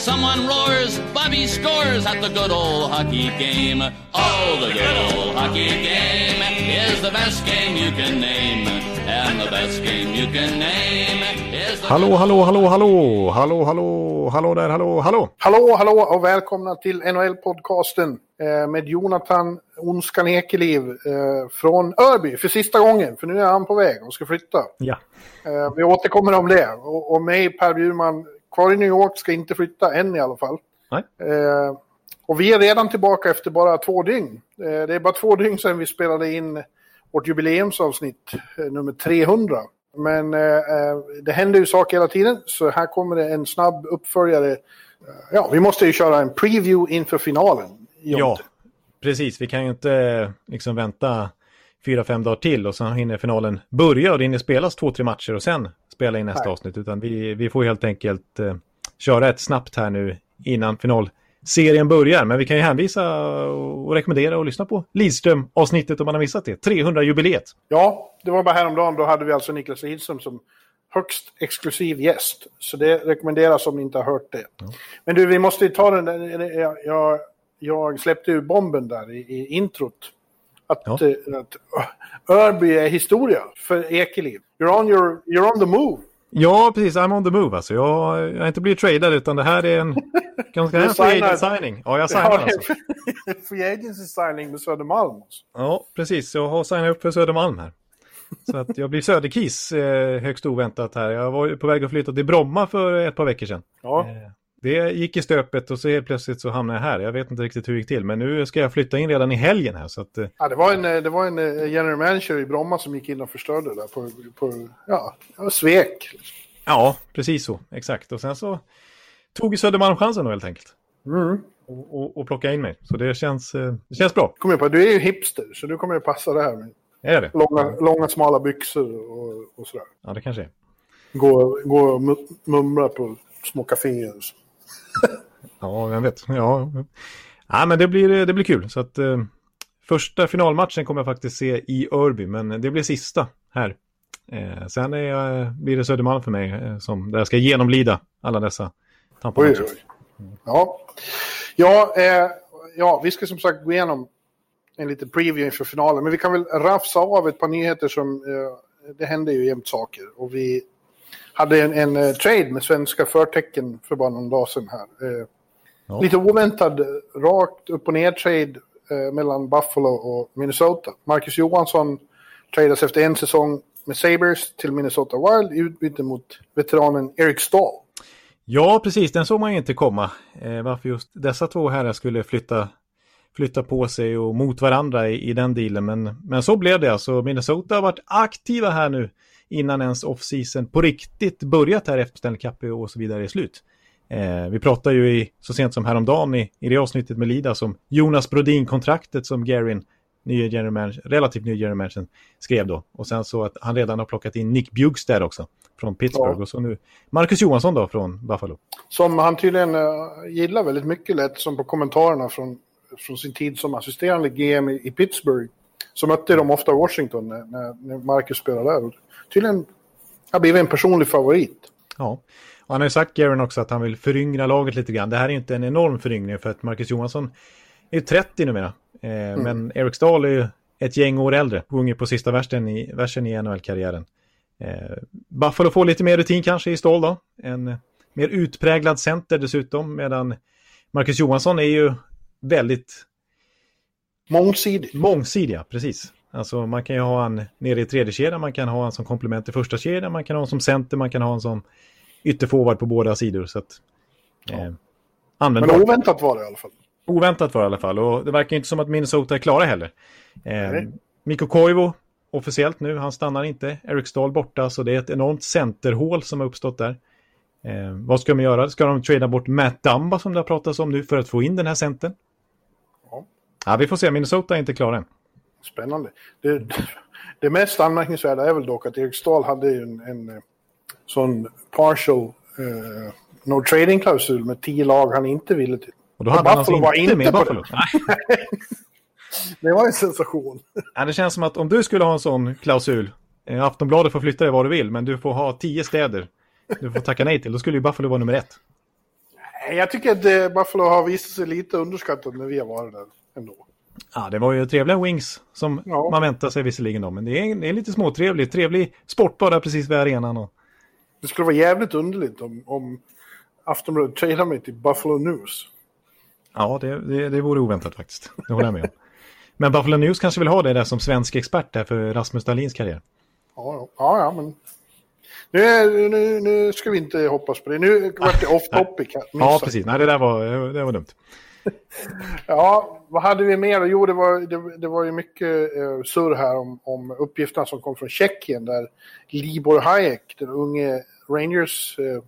Someone roars, Bobby scores at the good old hockey game. Oh, the good old hockey game is the best game you can name. And the best game you can name is the... Hallå, hallå, hallå, hallå, hallå, hallå, hallå där, hallå, hallå. Hallå, hallå och välkomna till NHL-podcasten eh, med Jonathan Onskan Ekeliv eh, från Örby för sista gången. För nu är han på väg och ska flytta. Ja, Eh, vi återkommer om det. Och, och mig, Per Bjurman, kvar i New York, ska inte flytta än i alla fall. Eh, och vi är redan tillbaka efter bara två dygn. Eh, det är bara två dygn sedan vi spelade in vårt jubileumsavsnitt, eh, nummer 300. Men eh, eh, det händer ju saker hela tiden, så här kommer det en snabb uppföljare. Ja, vi måste ju köra en preview inför finalen. ja, precis. Vi kan ju inte liksom vänta fyra, fem dagar till och sen hinner finalen börja och det hinner spelas två, tre matcher och sen spela in nästa Nej. avsnitt. Utan vi, vi får helt enkelt eh, köra ett snabbt här nu innan finalserien börjar. Men vi kan ju hänvisa och rekommendera och lyssna på Lidström-avsnittet om man har missat det. 300-jubileet. Ja, det var bara häromdagen. Då hade vi alltså Niklas Lidström som högst exklusiv gäst. Så det rekommenderas om ni inte har hört det. Men du, vi måste ju ta den där. Jag, jag, jag släppte ju bomben där i, i introt. Att, Ja. eh, att uh, Örby är historia för Ekeliv. You're on, your, you're on the move. Ja, precis. I'm on the move alltså. Jag, jag har inte blivit tradad utan det här är en ganska en free agent signing. Ja, jag signar alltså. Free agency signing med Södermalm. Alltså. Ja, precis. Jag har signat upp för Södermalm här. Så att jag blir Söderkis eh, högst oväntat här. Jag var ju på väg att flytta till Bromma för ett par veckor sedan. Ja. Eh, Det gick i stöpet och så helt plötsligt så hamnade jag här. Jag vet inte riktigt hur det gick till, men nu ska jag flytta in redan i helgen här. Så att, eh, Ja, det var en, eh, det var en eh, general manager i Bromma som gick in och förstörde det där på, på ja, svek. ja, precis så. Exakt. Och sen så tog Södermalm chansen då helt enkelt. Mm. Och, och, och plocka in mig. Så det känns, det känns bra. Kom på, du är ju hipster, så du kommer ju passa det här med Är det? långa, långa smala byxor och, och sådär. Ja, det kanske är. Gå, gå och mu- mumla på små kaféer. Ja, vem vet. Ja, ja men det blir, det blir kul. Så att, eh, första finalmatchen kommer jag faktiskt se i Örby, men det blir sista här. Eh, sen är jag, blir det Södermalm för mig, eh, som, där jag ska genomlida alla dessa Oj, oj. Ja, ja, eh, ja, vi ska som sagt gå igenom en liten preview inför finalen. Men vi kan väl rafsa av ett par nyheter som... Eh, det händer ju jämt saker. Och vi hade en, en eh, trade med svenska förtecken för bara någon dag sedan här. Eh, Ja. Lite oväntad, rakt upp och ner trade eh, mellan Buffalo och Minnesota. Marcus Johansson tradas efter en säsong med Sabres till Minnesota Wild i utbyte mot veteranen Eric Stahl. Ja, precis. Den såg man ju inte komma. Eh, varför just dessa två herrar skulle flytta, flytta på sig och mot varandra i, i den dealen. Men, men så blev det alltså. Minnesota har varit aktiva här nu innan ens off-season på riktigt börjat här efter Stanley Cup och så vidare är slut. Eh, vi pratade ju i, så sent som häromdagen i, i det avsnittet med Lida som Jonas Brodin-kontraktet som Garin, general manager, relativt ny general manager, skrev då. Och sen så att han redan har plockat in Nick Bjugstad också från Pittsburgh. Ja. Och så nu Marcus Johansson då från Buffalo. Som han tydligen uh, gillar väldigt mycket lät som på kommentarerna från, från sin tid som assisterande GM i, i Pittsburgh. Så mötte de ofta Washington när, när, när Marcus spelade där. Tydligen har blivit en personlig favorit. Ja, och han har ju sagt Garen också att han vill föryngra laget lite grann. Det här är inte en enorm föryngring för att Marcus Johansson är ju 30 numera. Eh, Men Eric Stahl är ju ett gäng år äldre, sjunger på sista versen i, versen i NHL-karriären. Eh, Buffalo får lite mer rutin kanske i Stahl då. En mer utpräglad center dessutom, medan Marcus Johansson är ju väldigt Mångsidig. mångsidiga, precis. Alltså man kan ju ha han nere i tredje kedjan, man kan ha han som komplement till första kedjan, man kan ha han som center, man kan ha han som ytterforward på båda sidor. Så att, eh, Men oväntat var det i alla fall. Oväntat var det i alla fall och det verkar inte som att Minnesota är klara heller. Eh. Mikko Koivu, officiellt nu, han stannar inte. Eric Stahl borta, så det är ett enormt centerhål som har uppstått där. Eh, vad ska de göra? Ska de trada bort Matt Dumba som det har pratats om nu för att få in den här centern? Ja. Ja, vi får se. Minnesota är inte klara än. Spännande. Det, Det mest anmärkningsvärda är väl dock att Eriksdal hade en, en eh, sån partial uh, no trading-klausul med tio lag han inte ville till. Och då hade han alltså inte, inte med Buffalo? det var en sensation. Ja, det känns som att om du skulle ha en sån klausul, eh, Aftonbladet får flytta dig var du vill, men du får ha tio städer du får tacka nej till, då skulle ju Buffalo vara nummer ett. Jag tycker att eh, Buffalo har visat sig lite underskattat när vi har varit där ändå. Ja, det var ju trevliga wings som ja. man väntar sig visserligen då, men det är, det är lite småtrevligt. Trevlig sport bara precis vid arenan. Och... Det skulle vara jävligt underligt om, om Aftonbladet tradar mig till Buffalo News. Ja, det, det, det vore oväntat faktiskt. Det håller jag med om. Men Buffalo News kanske vill ha det där som svensk expert där för Rasmus Dahlins karriär. Ja, ja, ja men nu, nu, nu ska vi inte hoppas på det. Nu vart det off topic. Här. Ja, precis. Nej, det där var, det var dumt. Ja, vad hade vi mer? Jo, det var, det, det var ju mycket eh, surr här om, om uppgifterna som kom från Tjeckien där Libor Hayek, den unge Rangers eh,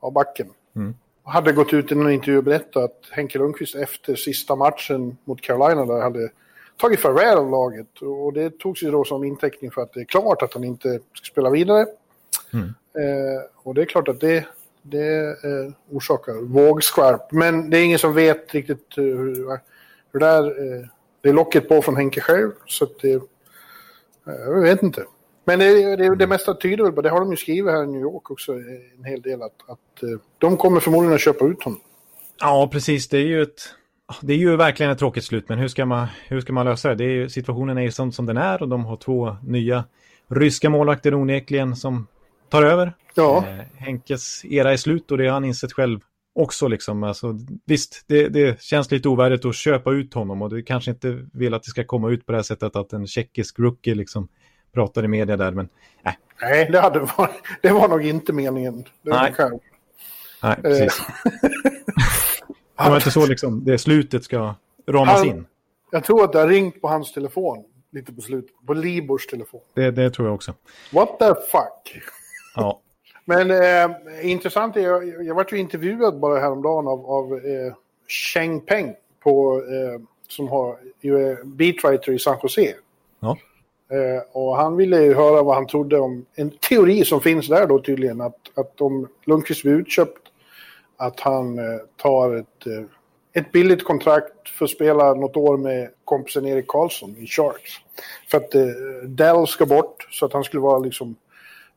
av backen, mm. hade gått ut i en intervju och berättat att Henke Lundqvist efter sista matchen mot Carolina där hade tagit farväl av laget. Och det togs ju då som inteckning för att det är klart att han inte ska spela vidare. Mm. Eh, och det är klart att det, det eh, orsakar vågskvalp. Men det är ingen som vet riktigt hur, hur det är. Eh, det är locket på från Henke själv. Så att det, eh, jag vet inte. Men det, det, det mesta tyder väl på, det har de ju skrivit här i New York också eh, en hel del, att, att eh, de kommer förmodligen att köpa ut honom. Ja, precis. Det är ju ett... Det är ju verkligen ett tråkigt slut, men hur ska man, hur ska man lösa det? det är ju, situationen är ju sånt som den är och de har två nya ryska målvakter onekligen som tar över. Ja. Eh, Henkes era är slut och det har han insett själv också. Liksom. Alltså, visst, det, det, känns lite ovärdigt att köpa ut honom och det kanske inte vill att det ska komma ut på det här sättet att en tjeckisk rookie liksom pratar i media där. Men, äh. Nej, det, hade varit, det var nog inte meningen. Det Nej. Nej, precis. det var inte så liksom, det slutet ska ramas han, in. Jag tror att det har ringt på hans telefon lite på slutet. På Libors telefon. Det, det tror jag också. What the fuck? Ja. Men eh, intressant är, jag, jag var ju intervjuad bara häromdagen av, av eh, Cheng Peng på, eh, som har, beatwriter i San Jose. Ja. Eh, och han ville ju höra vad han trodde om en teori som finns där då tydligen. Att, att om Lundqvist blir utköpt, att han eh, tar ett, eh, ett billigt kontrakt för att spela något år med kompisen Erik Karlsson i Sharks. För att eh, Dell ska bort, så att han skulle vara liksom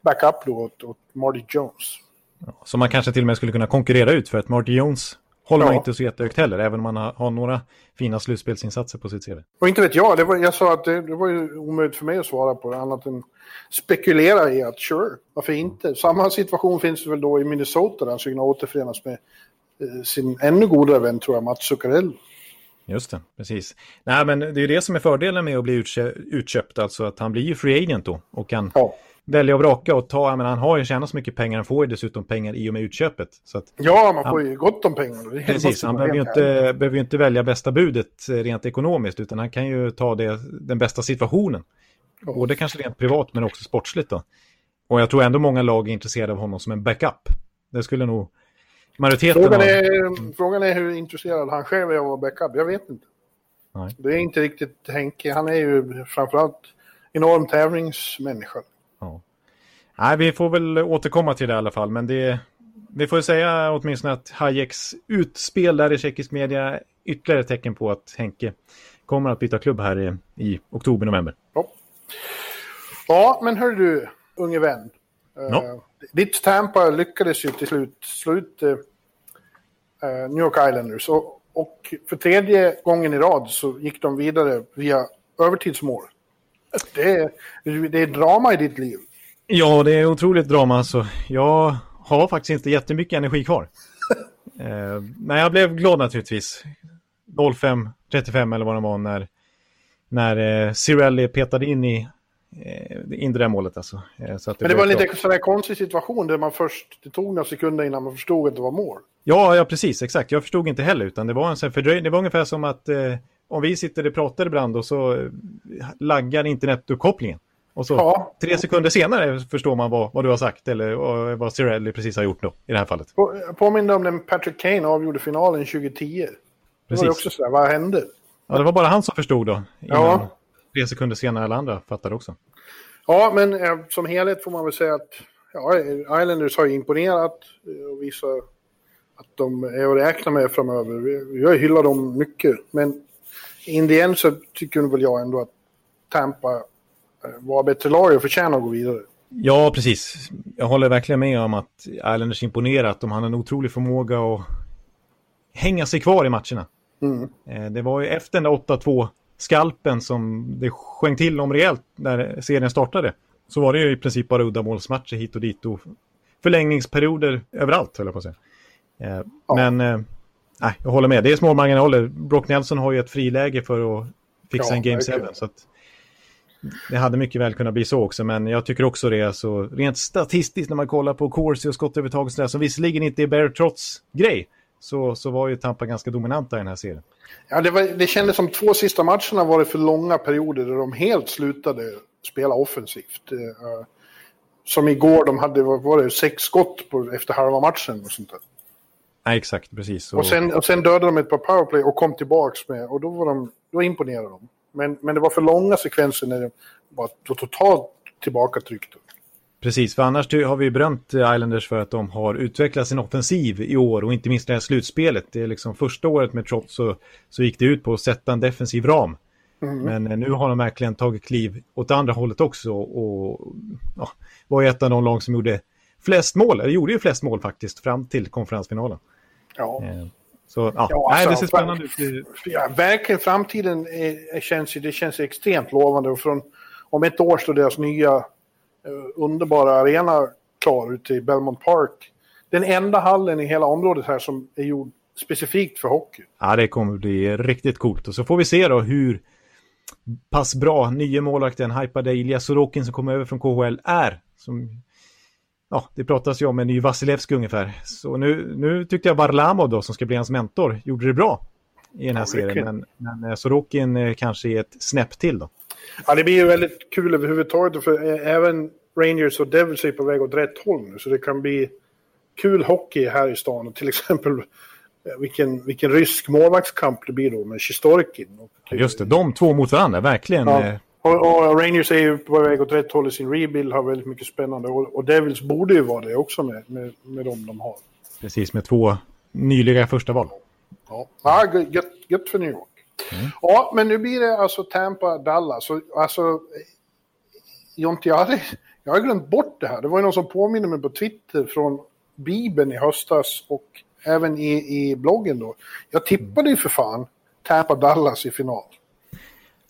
backup då åt, åt Marty Jones. Ja, som man kanske till och med skulle kunna konkurrera ut för att Marty Jones håller ja. man inte så jättehögt heller, även om man har, har, några fina slutspelsinsatser på sitt CV. Och inte vet jag, det var, jag sa att det, det var ju omöjligt för mig att svara på det, annat än spekulera i att sure, varför inte? Samma situation finns väl då i Minnesota där han skulle kunna återförenas med eh, sin ännu godare vän tror jag, Mats Zuccarello. Just det, precis. Nej, men det är ju det som är fördelen med att bli utköpt, alltså att han blir ju free agent då och kan ja välja och vraka och ta, men han har ju tjänat så mycket pengar, han får ju dessutom pengar i och med utköpet. Att, ja, man får ju gott om pengar. Precis, han behöver ju, inte, behöver ju inte välja bästa budet eh, rent ekonomiskt, utan han kan ju ta det, den bästa situationen. Ja. Både kanske rent privat, men också sportsligt då. Och jag tror ändå många lag är intresserade av honom som en backup. Det skulle nog majoriteten frågan är, av... Frågan är hur intresserad han själv är av att backup, jag vet inte. Nej. Det är inte riktigt Henke, han är ju framförallt enorm tävlingsmänniska. Ja. Nej, vi får väl återkomma till det i alla fall, men det, vi får säga åtminstone att Hayeks utspel där i tjeckisk media ytterligare tecken på att Henke kommer att byta klubb här i, i oktober-november. Ja. ja, men hör du, unge vän. Ja. Uh, ditt Tampa lyckades ju till slut slå ut uh, New York Islanders. Och, och för tredje gången i rad så gick de vidare via övertidsmål. Det är, det är drama i ditt liv. Ja, det är otroligt drama. Alltså. Jag har faktiskt inte jättemycket energi kvar. eh, men jag blev glad naturligtvis. 05.35 eller vad det var när, när eh, Cirelli petade in i eh, in det där målet alltså. Eh, så att det men det var en lite sån konstig situation där man först, det tog några sekunder innan man förstod att det var mål. Ja, ja precis, exakt. Jag förstod inte heller utan det var en sån fördröjning. Det var ungefär som att eh, om vi sitter och pratar ibland och så eh, laggar internetuppkopplingen. Och så ja. tre sekunder senare förstår man vad, vad du har sagt eller vad Cirelli precis har gjort då i det här fallet. På, påminner om när Patrick Kane avgjorde finalen 2010. Det var också sådär, vad hände? Ja, det var bara han som förstod då. Ja. Tre sekunder senare alla andra fattade också. Ja, men eh, som helhet får man väl säga att ja, Islanders har imponerat och visar att de är att räkna med framöver. Har hyllat dem mycket, men in the end så tycker väl jag ändå att Tampa var bättre lag och förtjänar att gå vidare. Ja, precis. Jag håller verkligen med om att Islanders imponerat. De hade en otrolig förmåga att hänga sig kvar i matcherna. Mm. Eh, det var ju efter den 8-2 skalpen som det skäng till om rejält när serien startade. Så var det ju i princip bara uddamålsmatcher hit och dit och förlängningsperioder överallt, höll jag på att säga. Eh, ja. Eh, nej, jag håller med. Det är små marginaler. Brock Nelson har ju ett friläge för att fixa ja, en Game 7. Så att det hade mycket väl kunnat bli så också, men jag tycker också det. Alltså, rent statistiskt när man kollar på Corsi och skottövertag och som visserligen inte är bare trots grej, så, så var ju Tampa ganska dominanta i den här serien. Ja, det, var, det kändes som två sista matcherna var det för långa perioder där de helt slutade spela offensivt. Uh, som igår, de hade var det, sex skott på, efter halva matchen och sånt där. Nej, exakt, precis. Och, och, sen, och sen dödade de ett par powerplay och kom tillbaka med, och då, var de, då imponerade de. Men, men det var för långa sekvenser när det var totalt tillbakatryckt. Precis, för annars har vi berömt Islanders för att de har utvecklat sin offensiv i år och inte minst det här slutspelet. Det är liksom första året med Trotz så, så gick det ut på att sätta en defensiv ram. Mm. Men eh, nu har de verkligen tagit kliv åt andra hållet också och ja, var ett av de lag som gjorde flest mål, eller gjorde ju flest mål faktiskt fram till konferensfinalen. Ja. Eh, så ja, ja nej, det alltså, ser spännande ut. Ja, verkligen, framtiden är, känns, det känns extremt lovande. Och från, om ett år står deras nya uh, underbara arena klar ute i Belmont Park. Den enda hallen i hela området här som är gjord specifikt för hockey. Ja, det kommer bli riktigt coolt. Och så får vi se då hur pass bra nya målvakten, hypade Ilja Sorokin som kommer över från KHL är. Som ja, det pratas ju om en ny Vasilevski ungefär. Så nu, nu tyckte jag Varlamov då, som ska bli hans mentor, gjorde det bra i den här ja, serien. Men, men eh, Sorokin eh, kanske är ett snäpp till då. Ja, det blir ju väldigt kul överhuvudtaget. För eh, även Rangers och Devils är på väg åt rätt håll nu. Så det kan bli kul hockey här i stan. Till exempel vilken, vilken rysk målvaktskamp det blir då med Sjistorkin. Och, Just det, de två mot varandra, verkligen. Ja. Och, och, Rangers är ju på väg åt rätt håll i sin rebuild, har väldigt mycket spännande. Och, och Devils borde ju vara det också med, med, med dem de har. Precis, med två nyliga första val. Ja, ja gött, gött för New York. Mm. Ja, men nu blir det alltså Tampa-Dallas. Alltså, Jonte, jag, hade, jag har glömt bort det här. Det var ju någon som påminner mig på Twitter från Bibeln i höstas och även i, i bloggen då. Jag tippade ju för fan Tampa-Dallas i final.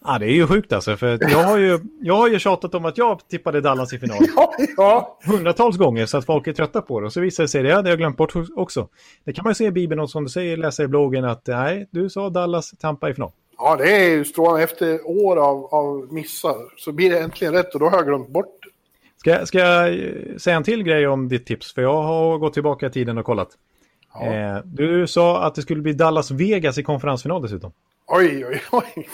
Ja, det är ju sjukt alltså. För jag har ju, jag har ju tjatat om att jag tippade Dallas i final. Ja, ja. Hundratals gånger så att folk är trötta på det. Och så visar det sig, det hade jag glömt bort också. Det kan man ju se i Bibeln och som du säger, läsa i bloggen att nej, du sa Dallas, Tampa i final. Ja, det är ju strålande. Efter år av, av missar så blir det äntligen rätt och då har jag glömt bort det. Ska, ska jag säga en till grej om ditt tips? För jag har gått tillbaka i tiden och kollat. Ja. Eh, du sa att det skulle bli Dallas-Vegas i konferensfinal dessutom. Oj, oj, oj.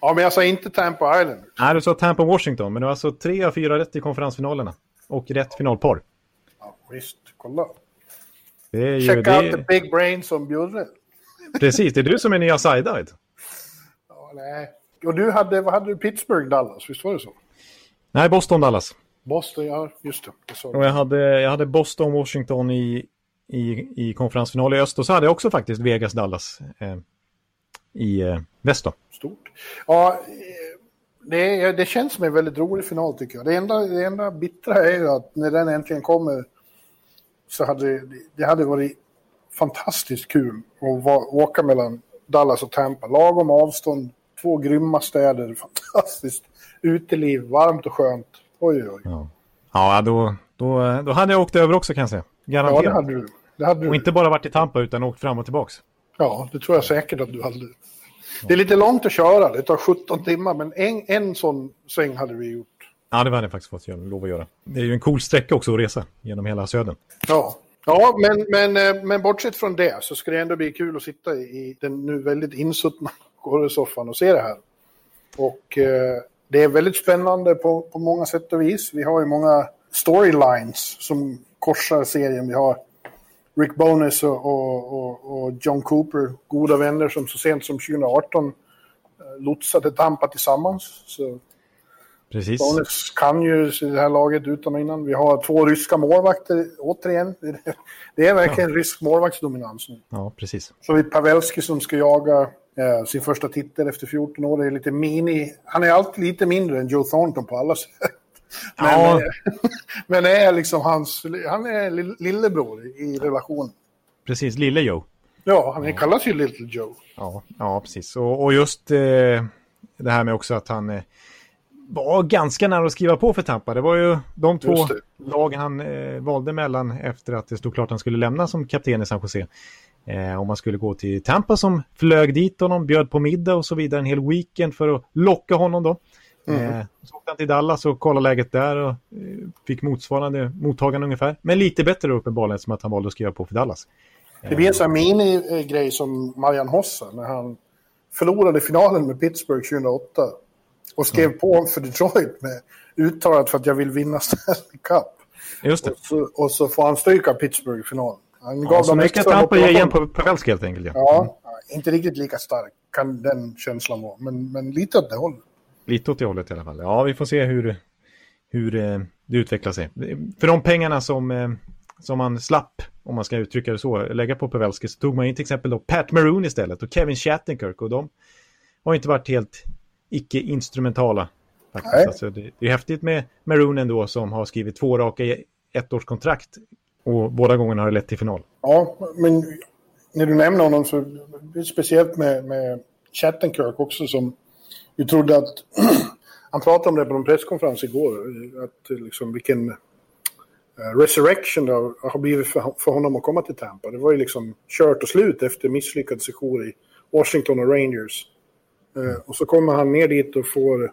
Ja, men jag sa inte Tampa Island. Nej, du sa Tampa Washington, men det var alltså tre av fyra rätt i konferensfinalerna. Och rätt finalpar. Ja, visst, kolla. Det Check det... out the big brain som Bjurre. Precis, det är du som är nya vet Ja, nej. Och du hade, vad hade du, Pittsburgh, Dallas, visst var det så? Nej, Boston, Dallas. Boston, ja, just det. det och jag hade, jag hade Boston, Washington i, i, i konferensfinal i öst. Och så hade jag också faktiskt Vegas, Dallas eh, i eh, väst. Då stort. Ja, det, det känns som en väldigt rolig final tycker jag. Det enda, det enda bittra är ju att när den äntligen kommer så hade det, hade varit fantastiskt kul att va, åka mellan Dallas och Tampa. Lagom avstånd, två grymma städer, fantastiskt uteliv, varmt och skönt. Oj, oj. Ja, ja då, då, då hade jag åkt över också kan jag säga. Garanterat. Ja, det hade du. Det hade och du. inte bara varit i Tampa utan åkt fram och tillbaks. Ja, det tror jag säkert att du hade. Det är lite långt att köra, det tar 17 timmar, men en, en sån sväng hade vi gjort. Ja, det hade jag faktiskt fått lov att göra. Det är ju en cool sträcka också att resa genom hela södern. Ja, ja men, men, eh, men bortsett från det så ska det ändå bli kul att sitta i den nu väldigt insuttna soffan och se det här. Och eh, det är väldigt spännande på, på många sätt och vis. Vi har ju många storylines som korsar serien. Vi har Rick Bonus och, och, och, John Cooper, goda vänner som så sent som 2018 eh, lotsade Tampa tillsammans. Så Precis. Bones kan ju det här laget utan och innan. Vi har två ryska målvakter återigen. Det är verkligen ja. rysk målvaktsdominans nu. Ja, precis. Så vi Pavelski som ska jaga eh, sin första titel efter 14 år. Det är lite mini. Han är alltid lite mindre än Joe Thornton på alla sätt. Men, ja. men är liksom hans, han är lillebror i relationen. Precis, lille Joe. Ja, han ja. kallas ju Little Joe. Ja, ja precis. Och, och just eh, det här med också att han eh, var ganska nära att skriva på för Tampa. Det var ju de två lag han eh, valde mellan efter att det stod klart att han skulle lämna som kapten i San Jose. Eh, om man skulle gå till Tampa som flög dit honom, bjöd på middag och så vidare en hel weekend för att locka honom då. Mm. Eh, så åkte han till Dallas och kollade läget där och eh, fick motsvarande mottagande ungefär. Men lite bättre då uppenbarligen som att han valde att skriva på för Dallas. Det blir en sån mini-grej som Marian Hossa när han förlorade finalen med Pittsburgh 2008 och skrev mm. på för Detroit med uttalat för att jag vill vinna Stanley Cup. Just det. Och så, och så får han stryka Pittsburgh i finalen. Han gav ja, dem så mycket Tampa ger igen på Pavelski helt enkelt. Ja. Ja, mm. inte riktigt lika stark kan den känslan vara, men, men lite åt det hållet. Lite åt det hållet i alla fall. Ja, vi får se hur, hur eh, det utvecklar sig. För de pengarna som, eh, som man slapp, om man ska uttrycka det så, lägga på Pavelski så tog man in till exempel då Pat Maroon istället och Kevin Shattenkirk och de har inte varit helt icke-instrumentala. Alltså, det, det, är häftigt med Maroon ändå som har skrivit två raka ettårskontrakt och båda gångerna har det lett till final. Ja, men när du nämner honom så speciellt med, med Shattenkirk också som vi trodde att han pratade om det på en presskonferens igår, att eh, liksom vilken eh, resurrection det har blivit för, honom att komma till Tampa. Det var ju liksom kört och slut efter misslyckad sejour i Washington och Rangers. Eh, och så kommer han ner dit och får...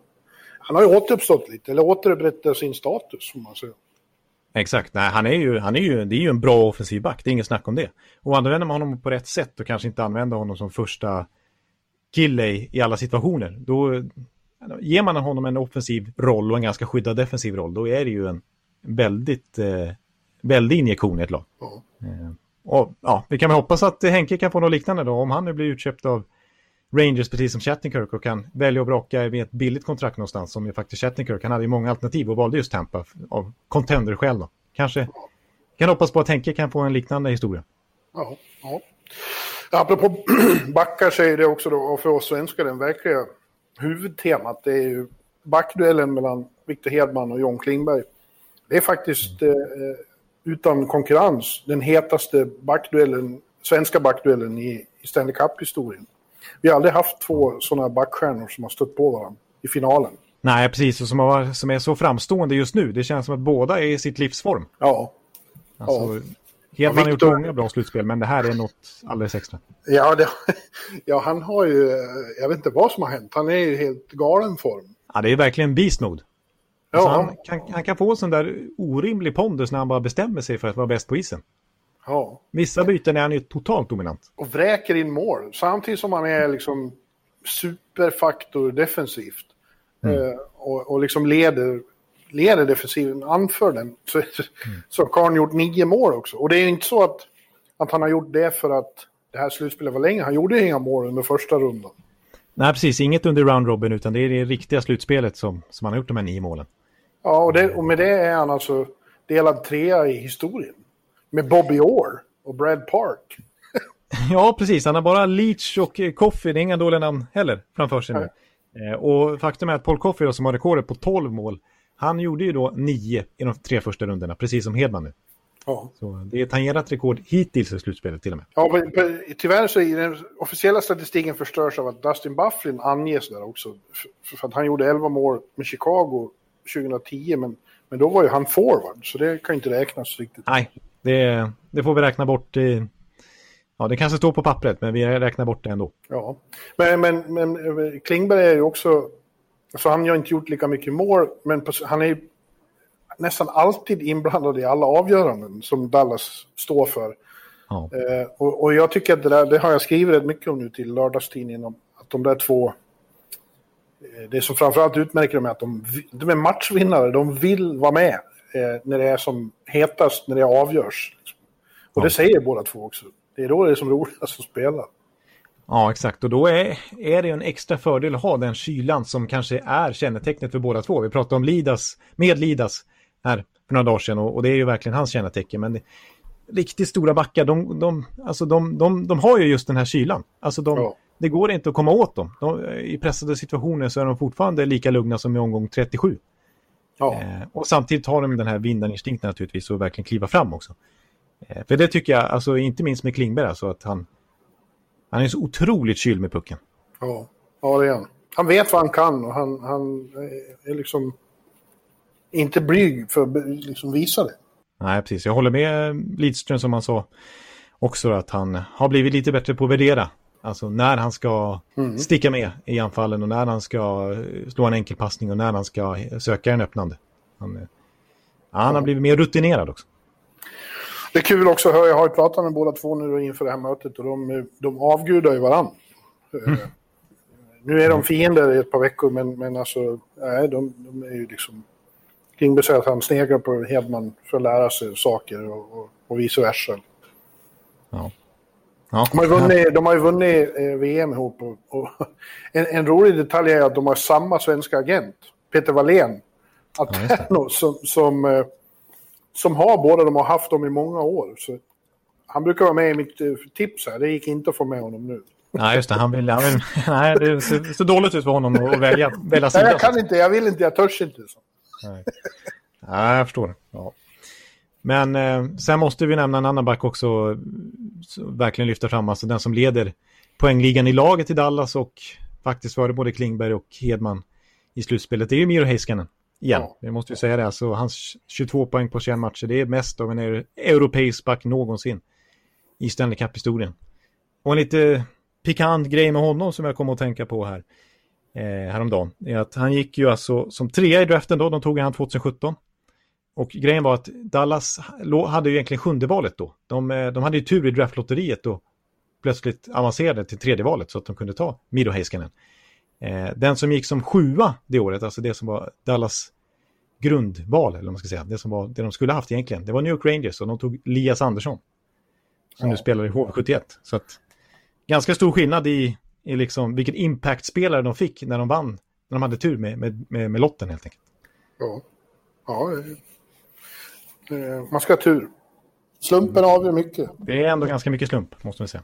Han har ju återuppstått lite, eller återupprättat sin status, får man säga. Exakt, nej han är ju, han är ju, det är ju en bra offensiv back, det är inget snack om det. Och använder man honom på rätt sätt och kanske inte använder honom som första kille i alla situationer, då ger man honom en offensiv roll och en ganska skyddad defensiv roll, då är det ju en väldigt eh, väldig injektion i ett lag. Mm. Eh, och ja, vi kan väl hoppas att Henke kan få något liknande då, om han nu blir utköpt av Rangers precis som Chattenkirk och kan välja att braka med ett billigt kontrakt någonstans som ju faktiskt Chattenkirk. Han hade ju många alternativ och valde just Tampa av contender själv då. Kanske kan hoppas på att Henke kan få en liknande historia. Ja, ja. Apropå backar så är det också då, och för oss svenskar, den verkliga huvudtemat. Det är ju backduellen mellan Victor Hedman och John Klingberg. Det är faktiskt mm. eh, utan konkurrens den hetaste backduellen, svenska backduellen i, i Stanley Cup-historien. Vi har aldrig haft två sådana backstjärnor som har stött på varandra i finalen. Nej, precis. Och som, har, som är så framstående just nu. Det känns som att båda är i sitt livsform. Ja. Alltså, ja. Hedman har gjort många bra slutspel, men det här är något alldeles extra. Ja, det, ja, han har ju... Jag vet inte vad som har hänt. Han är i helt galen form. Ja, det är verkligen beast mode. Alltså, ja. han, kan, han kan få en sån där orimlig pondus när han bara bestämmer sig för att vara bäst på isen. Ja. Vissa byten är han ju totalt dominant. Och vräker in mål, samtidigt som han är liksom superfaktor defensivt. Mm. Eh, och, och liksom leder, leder defensiven, anför den. Så, mm. så har han gjort nio mål också. Och det är inte så att, att han har gjort det för att det här slutspelet var länge. Han gjorde inga mål under första rundan. Nej, precis. Inget under round robin, utan det är det riktiga slutspelet som, som han har gjort de här nio målen. Ja, och, det, och med det är han alltså delad trea i historien. Med Bobby Orr och Brad Park. ja, precis. Han har bara Leach och Coffey, det är inga dåliga namn heller, framför sig nu. Eh, och faktum är att Paul Coffey då, som har rekordet på 12 mål, han gjorde ju då nio i de tre första rundorna, precis som Hedman nu. Ja. Så det är tangerat rekord hittills i slutspelet till och med. Ja, men tyvärr så är den officiella statistiken förstörs av att Dustin Bufflin anges där också. För, för att han gjorde 11 mål med Chicago 2010, men, men då var ju han forward, så det kan inte räknas riktigt. Nej, det, det får vi räkna bort i... Ja, det kanske står på pappret, men vi räknar bort det ändå. Ja, men, men, men Klingberg är ju också... Alltså han har inte gjort lika mycket mål, men han är nästan alltid inblandad i alla avgöranden som Dallas står för. Ja. Eh, och, och, jag tycker att det där, det har jag skrivit rätt mycket om nu till lördagstidningen, om att de där två... Eh, det som framförallt utmärker dem är att de, de är matchvinnare, de vill vara med eh, när det är som hetast, när det avgörs. Och ja. det säger båda två också. Det är då det är som roligast att spela. Ja, exakt. Och då är, är det en extra fördel att ha den kylan som kanske är kännetecknet för båda två. Vi pratade om Lidas, med Lidas här för några dagar sedan och, och det är ju verkligen hans kännetecken. Men det, riktigt stora backar, de, de, alltså de, de, de har ju just den här kylan. Alltså de, ja. Det går inte att komma åt dem. De, I pressade situationer så är de fortfarande lika lugna som i omgång 37. Ja. Eh, och samtidigt har de den här vinnarinstinkt naturligtvis och verkligen kliva fram också. Eh, för det tycker jag, alltså inte minst med Klingberg, alltså att han, han är så otroligt kyl med pucken. Ja, ja det är han. Han vet vad han kan och han, han är liksom inte blyg för att liksom visa det. Nej, precis. Jag håller med Lidström som han sa också att han har blivit lite bättre på att värdera. Alltså när han ska mm. sticka med i anfallen och när han ska slå en enkel passning och när han ska söka en öppnande. Han, ja, han har blivit mer rutinerad också. Det är kul också jag har ju pratat med båda två nu inför det här mötet och de, de avgudar ju varandra. Mm. Nu är de fiender i ett par veckor men, men alltså, nej, de, de är ju liksom Klingberg säger att han sneglar på Hedman för att lära sig saker och, och, och vice versa. Ja. Ja. De, har vunnit, de har ju vunnit eh, VM ihop. Och, och en, en, rolig detalj är att de har samma svenska agent, Peter Wallén. ja, som, som, eh, som har båda, de har haft dem i många år. Så han brukar vara med i mitt eh, tips här, det gick inte att få med honom nu. Nej, just det. Han vill, han vill, nej, det ser så dåligt ut för honom att välja, välja sida. Nej, jag kan inte, jag vill inte, jag törs inte. Så. Nej. nej, jag förstår. Ja. Men eh, sen måste vi nämna en annan back också, verkligen lyfta fram, alltså den som leder poängligan i laget i Dallas och faktiskt före både Klingberg och Hedman i slutspelet. Det är ju Miro Heiskanen igen. Ja. Vi måste ju säga det, alltså hans 22 poäng på 21 matcher, det är mest av en europeisk back någonsin i Stanley Cup-historien. Och en lite pikant grej med honom som jag kommer att tänka på här eh, häromdagen är att han gick ju alltså som trea i draften då, de tog han 2017. Och grejen var att Dallas hade ju egentligen sjunde valet då. De, eh, de hade ju tur i draftlotteriet då plötsligt avancerade till tredje valet så att de kunde ta Miro Heiskanen. Eh, den som gick som sjua det året, alltså det som var Dallas grundval, eller vad man ska säga, det som var det de skulle haft egentligen, det var New York Rangers och de tog Lias Andersson. Som ja. nu spelar i HV71. Så att ganska stor skillnad i, i liksom vilken impact-spelare de fick när de vann, när de hade tur med, med, med, med lotten helt enkelt. Ja, ja man ska ha tur. Slumpen avgör mycket. Det är ändå ganska mycket slump, måste man säga.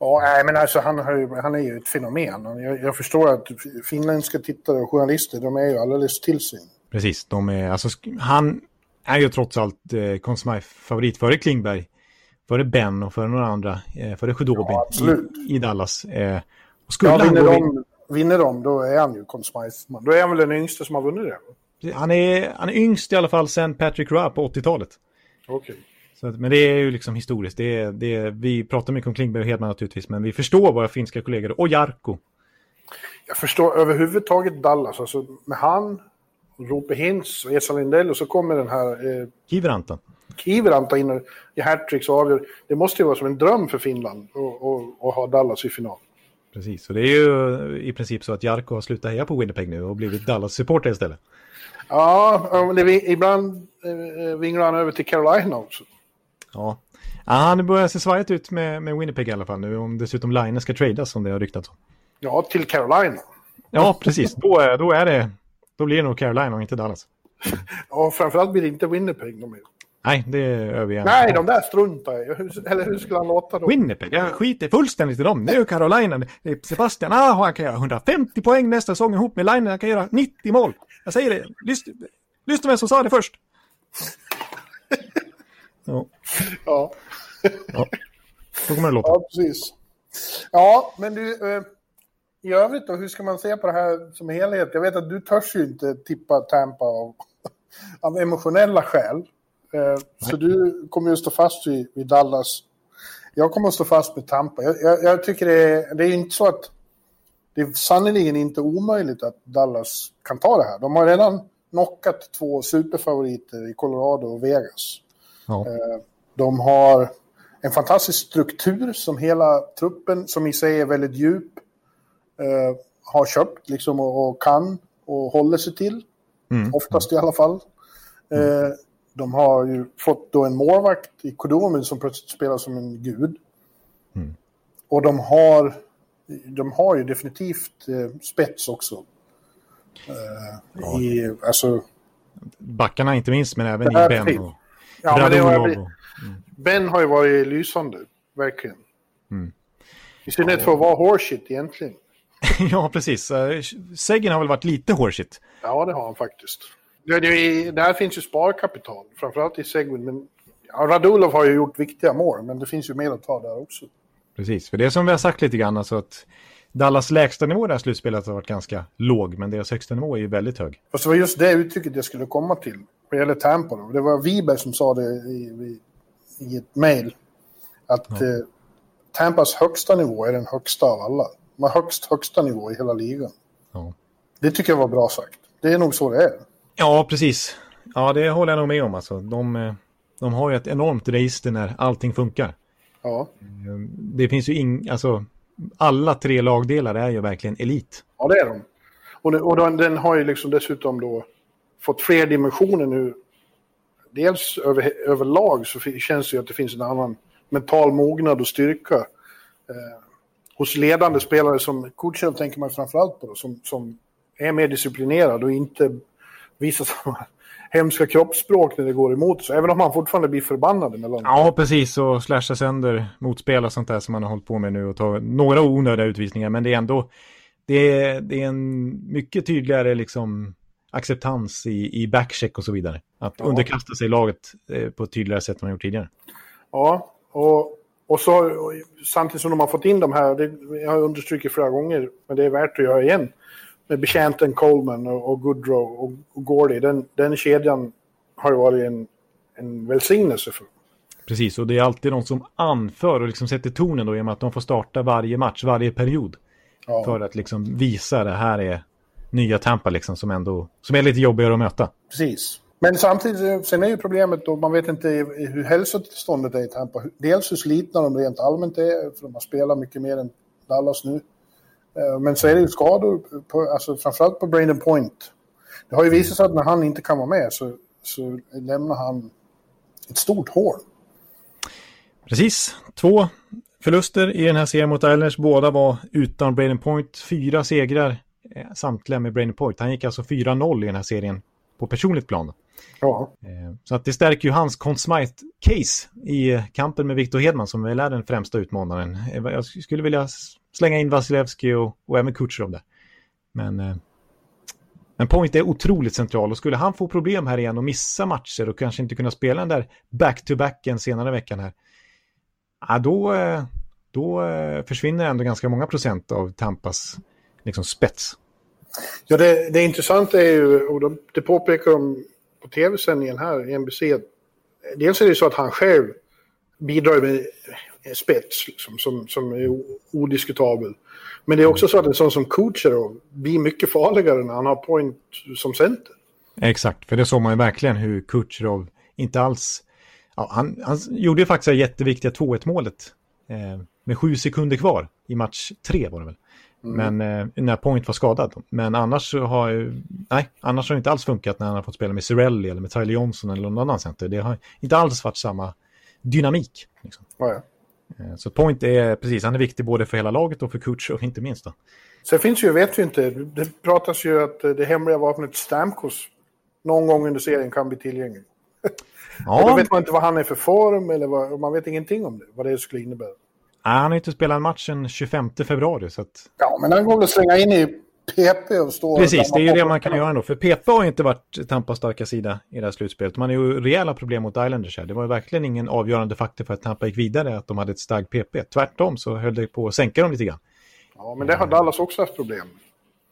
Ja, nej, men alltså, han, har, han är ju ett fenomen. Jag, jag, förstår att finländska tittare och journalister, de är ju alldeles till sig. Precis, de är, alltså, han är ju trots allt eh, Consumai favorit före Klingberg, före Ben och före några andra, eh, före Khudobin ja, i, i, Dallas. Eh, och skulle ja, vinner, de, vinner de, då är han ju Consumai. Då är han väl den yngste som har vunnit det. Han är, han är yngst i alla fall sen Patrick Roy på 80-talet. Okej. Okay. Men det är ju liksom historiskt. Det är, det är, vi pratar mycket om Klingberg och Hedman naturligtvis, men vi förstår våra finska kollegor och Jarko. Jag förstår överhuvudtaget Dallas, alltså med han, Rope Hintz och Esa Lindell och så kommer den här... Eh, Kiviranta. Kiviranta in i hattricks och avgör. Det måste ju vara som en dröm för Finland att ha Dallas i final. Precis, och det är ju i princip så att Jarko har slutat heja på Winnipeg nu och blivit Dallas-supporter istället. Ja, det, ibland eh, vinglar han över till Carolina också. Ja. ja han börjar se svajigt ut med, med Winnipeg i alla fall nu. Om dessutom Line ska tradas som det har ryktats om. Ja, till Carolina. Ja, precis. Då, då, är det, då blir det nog Carolina och inte Dallas. ja, framförallt blir det inte Winnipeg de är. Nej, det är över Nej, de där struntar jag Eller hur skulle han låta dem? Winnipeg, jag skiter fullständigt i dem. Det är Carolina. Det är Sebastian Aho, han kan göra 150 poäng nästa säsong ihop med Line. Han kan göra 90 mål. Jag säger det. Lyssna, lyssna vem som sa det först. ja. Ja. ja. Så kommer det låta. Ja, precis. Ja, men du, eh, i övrigt då, hur ska man se på det här som helhet? Jag vet att du törs ju inte tippa Tampa av, av emotionella skäl. Eh, så du kommer ju stå fast vid, vid, Dallas. Jag kommer att stå fast med Tampa. Jag, jag, jag tycker det är, det är inte så att det är sannerligen inte omöjligt att Dallas kan ta det här. De har redan knockat två superfavoriter i Colorado och Vegas. Ja. Eh, de har en fantastisk struktur som hela truppen, som i sig är väldigt djup, eh, har köpt liksom och, kan och håller sig till. Mm. Oftast i alla fall. Mm. De har ju fått då en målvakt i Kodomen som plötsligt spelar som en gud. Mm. Och de har de har ju definitivt eh, spets också. Eh, i, alltså, Backarna inte minst, men även i Ben och ja, men det har Radulov. blivit- Ben har ju varit lysande, verkligen. Mm. I synnerhet för att vara horseshit egentligen. ja, precis. Eh, Seguin har väl varit lite horseshit. Ja, det har han faktiskt. Det, det, där finns ju sparkapital, framförallt i Segwin. Men ja, Radulov har ju gjort viktiga mål, men det finns ju mer att ta där också. Precis, för det som vi har sagt lite grann, alltså att Dallas lägsta nivå i det här slutspelet har varit ganska låg, men deras högsta nivå är ju väldigt hög. Fast det var just det uttrycket jag skulle komma till. Vad gäller Tampa då. Det var Wiberg som sa det i, i, ett mejl. Att eh, Tampas högsta nivå är den högsta av alla. De har högst högsta nivå i hela ligan. Ja. Det tycker jag var bra sagt. Det är nog så det är. Ja, precis. Ja, det håller jag nog med om. Alltså. De, eh, de har ju ett enormt register när allting funkar. Ja, Det finns ju ing, alltså, alla tre lagdelar är ju verkligen elit. ja det är de. Och, det, och den, den har ju liksom dessutom då fått fler dimensioner nu. Dels över, överlag så känns det ju att det finns en annan mental mognad och styrka. Eh, hos ledande spelare som coacher, tänker man framförallt på då, som, som är mer disciplinerad och inte visar samma hemska kroppsspråk när det går emot. Så även om han fortfarande blir förbannad emellanåt. Ja, precis. Och slasha sönder motspel och sånt där som man har hållit på med nu och ta några onödiga utvisningar. Men det är ändå det är, det är en mycket tydligare liksom, acceptans i, i backcheck och så vidare. Att Ja. underkasta sig laget eh, på ett tydligare sätt än man gjort tidigare. Ja, och, och så och samtidigt som de har fått in de här, det, jag har understrukit flera gånger, men det är värt att göra igen, med Bechanten, Coleman och, och Goodrow och, och Gordy, den, den kedjan har ju varit en, en välsignelse för. Precis, och det är alltid de som anför och liksom sätter tonen då genom att de får starta varje match, varje period. Ja, För att liksom visa det här är nya Tampa liksom som ändå, som är lite jobbigare att möta. precis. Men samtidigt, sen är ju problemet då, man vet inte hur hälsotillståndet är i Tampa. Dels hur slitna de rent allmänt är, för de har spelat mycket mer än Dallas nu. Eh, Men så är det ju skador, på, alltså framförallt på Braden Point. Det har ju visat sig att när han inte kan vara med så, så lämnar han ett stort hål. Precis, två förluster i den här serien mot Islanders. Båda var utan Braden Point. Fyra segrar, eh, samtliga med Braden Point. Han gick alltså 4-0 i den här serien på personligt plan. Ja, Eh, Så att det stärker ju hans Conn Smythe-case i kampen med Victor Hedman som väl är den främsta utmanaren. Jag skulle vilja slänga in Vasilevski och, och även Kutjerov där. Men, eh, men Point är otroligt central och skulle han få problem här igen och missa matcher och kanske inte kunna spela den där back-to-backen senare i veckan här. Ja, då, eh, då eh, försvinner ändå ganska många procent av Tampas liksom, spets. ja det, det intressanta är ju, och de, det påpekar de på tv-sändningen här i NBC, dels är det så att han själv bidrar med spets liksom, som, som är odiskutabel. Men det är också så att en sån som Kucherov blir mycket farligare när han har point som center. Exakt, för det såg man ju verkligen hur Kutjerov inte alls... Ja, han, han gjorde ju faktiskt det jätteviktiga 2-1 målet eh, med sju sekunder kvar i match tre var det väl. Men eh, när Point var skadad. Men annars har nej, annars har det inte alls funkat när han har fått spela med Cirelli eller med Tyler Johnson eller någon annan center. Det har inte alls varit samma dynamik. Liksom. Ja, ja. Eh, Så Point är, precis, han är viktig både för hela laget och för Kutjerov inte minst. Då. Sen finns ju, vet vi inte, det pratas ju att det hemliga vapnet Stamkos någon gång under serien kan bli tillgänglig. Och då Ja, vet man inte vad han är för form eller vad, man vet ingenting om det, vad det skulle innebära. nej, han har inte spelat en match den 25 februari så att Ja, men han går väl att slänga in i PP och stå... Precis, det är ju det man kan göra ändå. För PP har ju inte varit Tampas starka sida i det här slutspelet. Man har ju rejäla problem mot Islanders här. Det var ju verkligen ingen avgörande faktor för att Tampa gick vidare att de hade ett starkt PP. Tvärtom så höll det på att sänka dem lite grann. Ja, men det har Dallas också haft problem.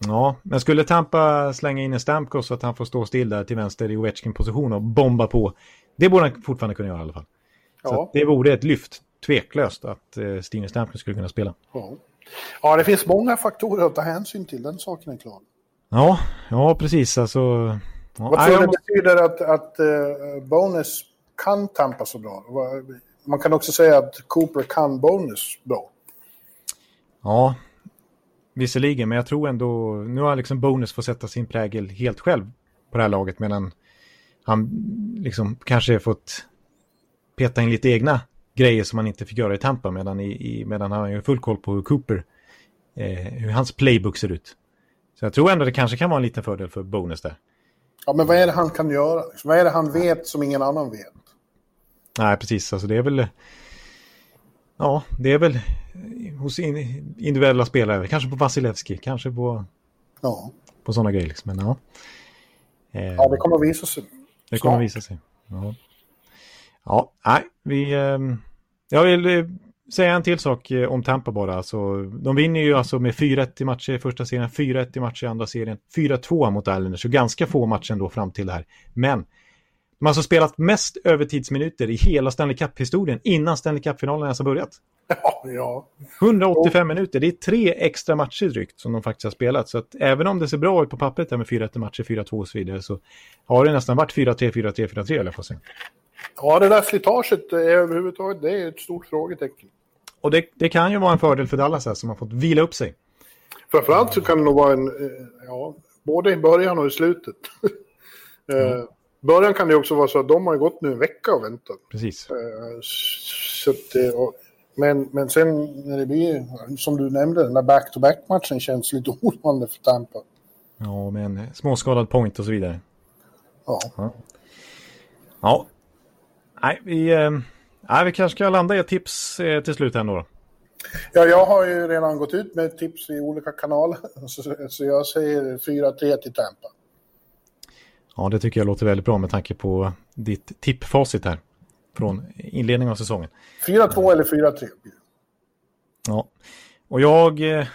Ja, men skulle Tampa slänga in en Stamkos så att han får stå still där till vänster i Ovechkin-position och bomba på. Det borde han fortfarande kunna göra i alla fall. Så Ja, att det vore ett lyft, tveklöst, att eh, Steven Stamkos skulle kunna spela. ja. Ja, det finns många faktorer att ta hänsyn till, den saken är klar. Ja, ja precis. Alltså, ja, Vad tror du det betyder att, att uh, Bonus kan tampa så bra? Man kan också säga att Cooper kan Bonus bra. Ja, visserligen, men jag tror ändå... Nu har liksom Bonus fått sätta sin prägel helt själv på det här laget, medan han liksom kanske fått peta in lite egna grejer som han inte fick göra i Tampa, medan, i, i, medan han har full koll på hur Cooper eh, hur hans playbook ser ut. Så jag tror ändå det kanske kan vara en liten fördel för Bonus där. Ja, men vad är det han kan göra? Vad är det han vet som ingen annan vet? Nej, precis. Alltså det är väl... Ja, det är väl hos individuella spelare. Kanske på Vasilevski, kanske på, ja. på sådana grejer. Liksom. Men, ja. ja, det kommer att visa sig. Det kommer att visa sig. Ja, ja nej, vi... Jag vill eh, säga en till sak eh, om Tampa bara. Alltså, de vinner ju alltså med 4-1 i matcher i första serien, 4-1 i matcher i andra serien, 4-2 mot Islanders, så ganska få matcher ändå fram till det här. Men de har alltså spelat mest övertidsminuter i hela Stanley Cup-historien innan Stanley Cup-finalen ens har börjat. Ja, ja. 185 och... minuter, det är tre extra matcher drygt som de faktiskt har spelat. Så att även om det ser bra ut på pappret där med 4-1 matcher, 4-2 och så vidare, så har det nästan varit 4-3, 4-3, 4-3 eller säga. Ja, det där slitaget är överhuvudtaget, det är ett stort frågetecken. Och det, det kan ju vara en fördel för Dallas här som har fått vila upp sig. Framförallt så kan det nog vara en, eh, ja, både i början och i slutet. Mm. början kan det också vara så att de har gått nu en vecka och väntat. Precis. Eh, så att, och, men, men sen när det blir, som du nämnde, den där back-to-back-matchen känns lite oroande för Tampa. Ja, med en småskadad point och så vidare. Ja. Ja. ja. Nej, vi, eh, nej, vi kanske ska landa i ett tips eh, till slut här då. Ja, jag har ju redan gått ut med tips i olika kanaler. Så, så jag säger 4-3 till Tampa. Ja, det tycker jag låter väldigt bra med tanke på ditt tippfacit här från inledningen av säsongen. 4-2 eller 4-3. Ja, och jag, eh,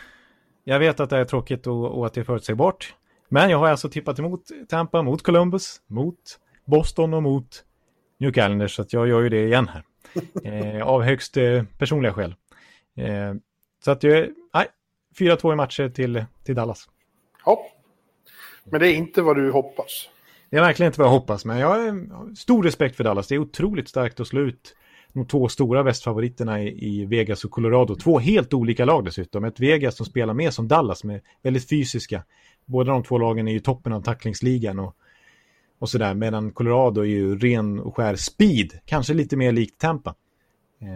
jag vet att det är tråkigt och, och att det är förutsägbart. Men jag har alltså tippat emot Tampa, mot Columbus, mot Boston och mot New Islanders. Så att jag gör ju det igen här. Eh, av högst eh, personliga skäl. Eh, så att jag, nej, 4-2 i matcher till, till Dallas. Ja, men det är inte vad du hoppas. Det är verkligen inte vad jag hoppas, men jag har stor respekt för Dallas. Det är otroligt starkt att slå ut de två stora västfavoriterna i, i Vegas och Colorado. Två helt olika lag dessutom. Ett Vegas som spelar mer som Dallas med väldigt fysiska. Båda de två lagen är ju toppen av tacklingsligan och, och sådär. Medan Colorado är ju ren och skär speed. Kanske lite mer likt Tampa. Eh,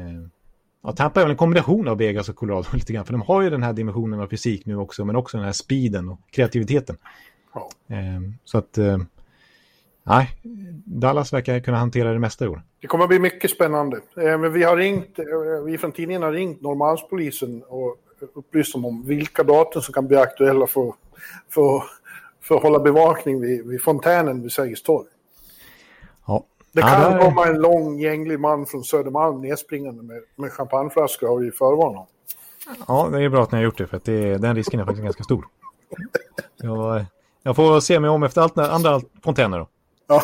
ja, Tampa är väl en kombination av Vegas och Colorado lite grann. För de har ju den här dimensionen av fysik nu också. Men också den här speeden och kreativiteten. Eh, så att... Eh, Nej, Dallas verkar kunna hantera det mesta i år. Det kommer att bli mycket spännande. Eh, men vi har ringt, vi från tidningen har ringt Norrmalmspolisen och upplyst dem om vilka datum som kan bli aktuella för, för, för att hålla bevakning vid, vid fontänen vid Sergels torg. Ja. Det kan ja, där... komma en lång gänglig man från Södermalm nedspringande med, med champagneflaskor har vi förvarnat Ja, det är bra att ni har gjort det för att det, den risken är faktiskt ganska stor. Jag, jag får se mig om efter allt, andra fontäner då. Ja.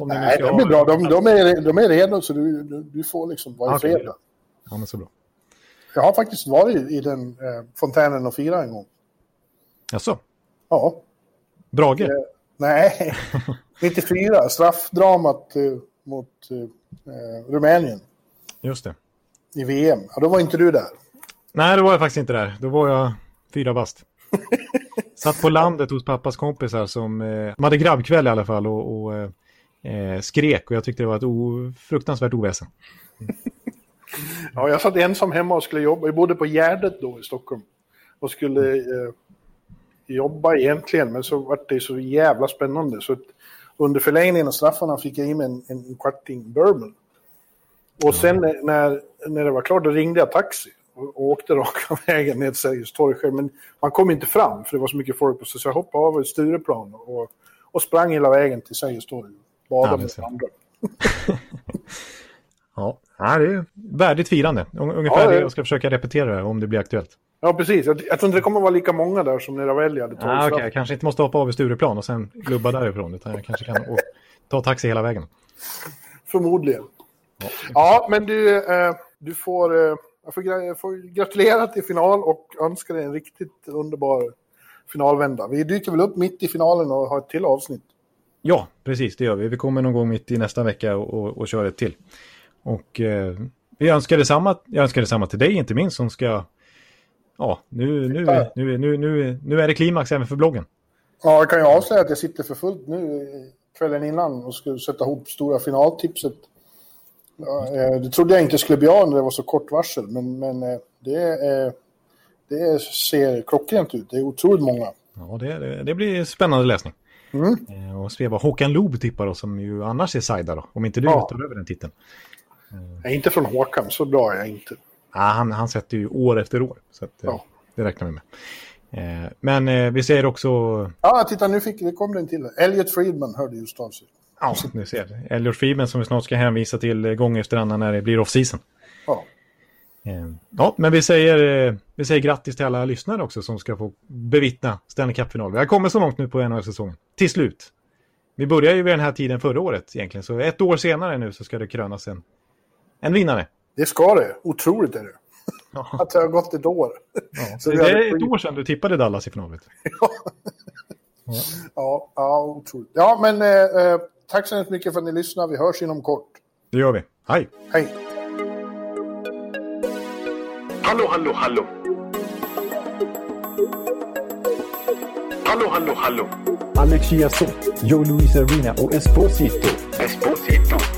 Nej, det blir bra. De, de, är, de är redo så du, du, du får liksom vara okay. i fred. Ja, men så bra. Jag har faktiskt varit i den eh, fontänen och firat en gång. Jaså? Ja. Brage? Eh, nej, 94. Straffdramat eh, mot eh, Rumänien. Just det. I VM. Ja, då var inte du där. Nej, då var jag faktiskt inte där. Då var jag fyra bast. Satt på landet hos pappas kompisar som eh, de hade grabbkväll i alla fall och, och eh, eh skrek och jag tyckte det var ett o, fruktansvärt oväsen. ja, jag satt ensam hemma och skulle jobba. Jag bodde på Gärdet då i Stockholm och skulle eh, jobba egentligen, men så var det så jävla spännande så under förlängningen av straffarna fick jag i mig en, en kvarting bourbon. Och sen när, när det var klart då ringde jag taxi och åkte raka vägen ner till Sergels torg Men man kom inte fram för det var så mycket folk på så jag hoppade av Stureplan och, och sprang hela vägen till Sergels torg. Badade med andra. ja, det är värdigt firande. Ungefär ja, det jag ska försöka repetera om det blir aktuellt. Ja, precis. Jag, jag tror inte det kommer vara lika många där som när Ravelli hade tagit ah, okay. Jag kanske inte måste hoppa av i Stureplan och sen glubba därifrån. Utan jag kanske kan ta taxi hela vägen. Förmodligen. Ja, ja men du, eh, du får... Eh, jag får, jag får gratulera till final och önska dig en riktigt underbar finalvända. Vi dyker väl upp mitt i finalen och har ett till avsnitt. Ja, precis, det gör vi. Vi kommer någon gång mitt i nästa vecka och, och, och kör ett till. Och eh, vi önskar detsamma, jag önskar detsamma till dig, inte minst, som ska... Ja, nu, nu, nu, nu, nu, nu är det klimax även för bloggen. Ja, jag kan ju avslöja att jag sitter för fullt nu kvällen innan och ska sätta ihop stora finaltipset eh, det trodde jag inte skulle bli av när det var så kort varsel, men, men eh, det är det ser klockrent ut. Det är otroligt många. Ja, det, det, blir spännande läsning. Mm. Eh, Och vad Håkan Loob tippar då, som ju annars är sajda då. Om inte du Ja. tar över den titeln. Jag är inte från Håkan, så bra är jag inte. Ja, han, han sätter ju år efter år. Så att, eh, Ja. det räknar vi med. Eh, Men eh, vi säger också... Ja, titta nu fick, det kom den till. Elliot Friedman hörde just av sig. Ja, ni ser. Elliot Freeman som vi snart ska hänvisa till gång efter annan när det blir off-season. Ja. Eh, Ja, men vi säger, vi säger grattis till alla lyssnare också som ska få bevittna Stanley Cup-final. Vi har kommit så långt nu på NHL-säsongen. Till slut. Vi började ju vid den här tiden förra året egentligen, så ett år senare nu så ska det krönas en, en vinnare. Det ska det. Otroligt är det. Ja. Att det har gått ett år. Ja, Så det är ett år sedan du tippade Dallas i finalen. Ja, ja, otroligt. Ja, men eh, eh, tack så hemskt mycket för att ni lyssnar. Vi hörs inom kort. Det gör vi. Hej! Hej! Hallå, hallå, hallå. Hallå, hallå, hallå. Alex Chiazot, Joe Luis Arena och Esposito. Esposito.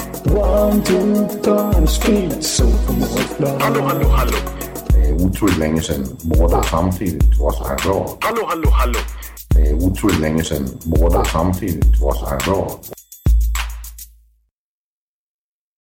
One, two, time, speed, so Hallå, hallå, hallå. Det er utroligt længe siden mor, der samtidig trods har råd. Hallå, hallå, hallå. Det er utroligt længe siden mor, der samtidig trods har råd.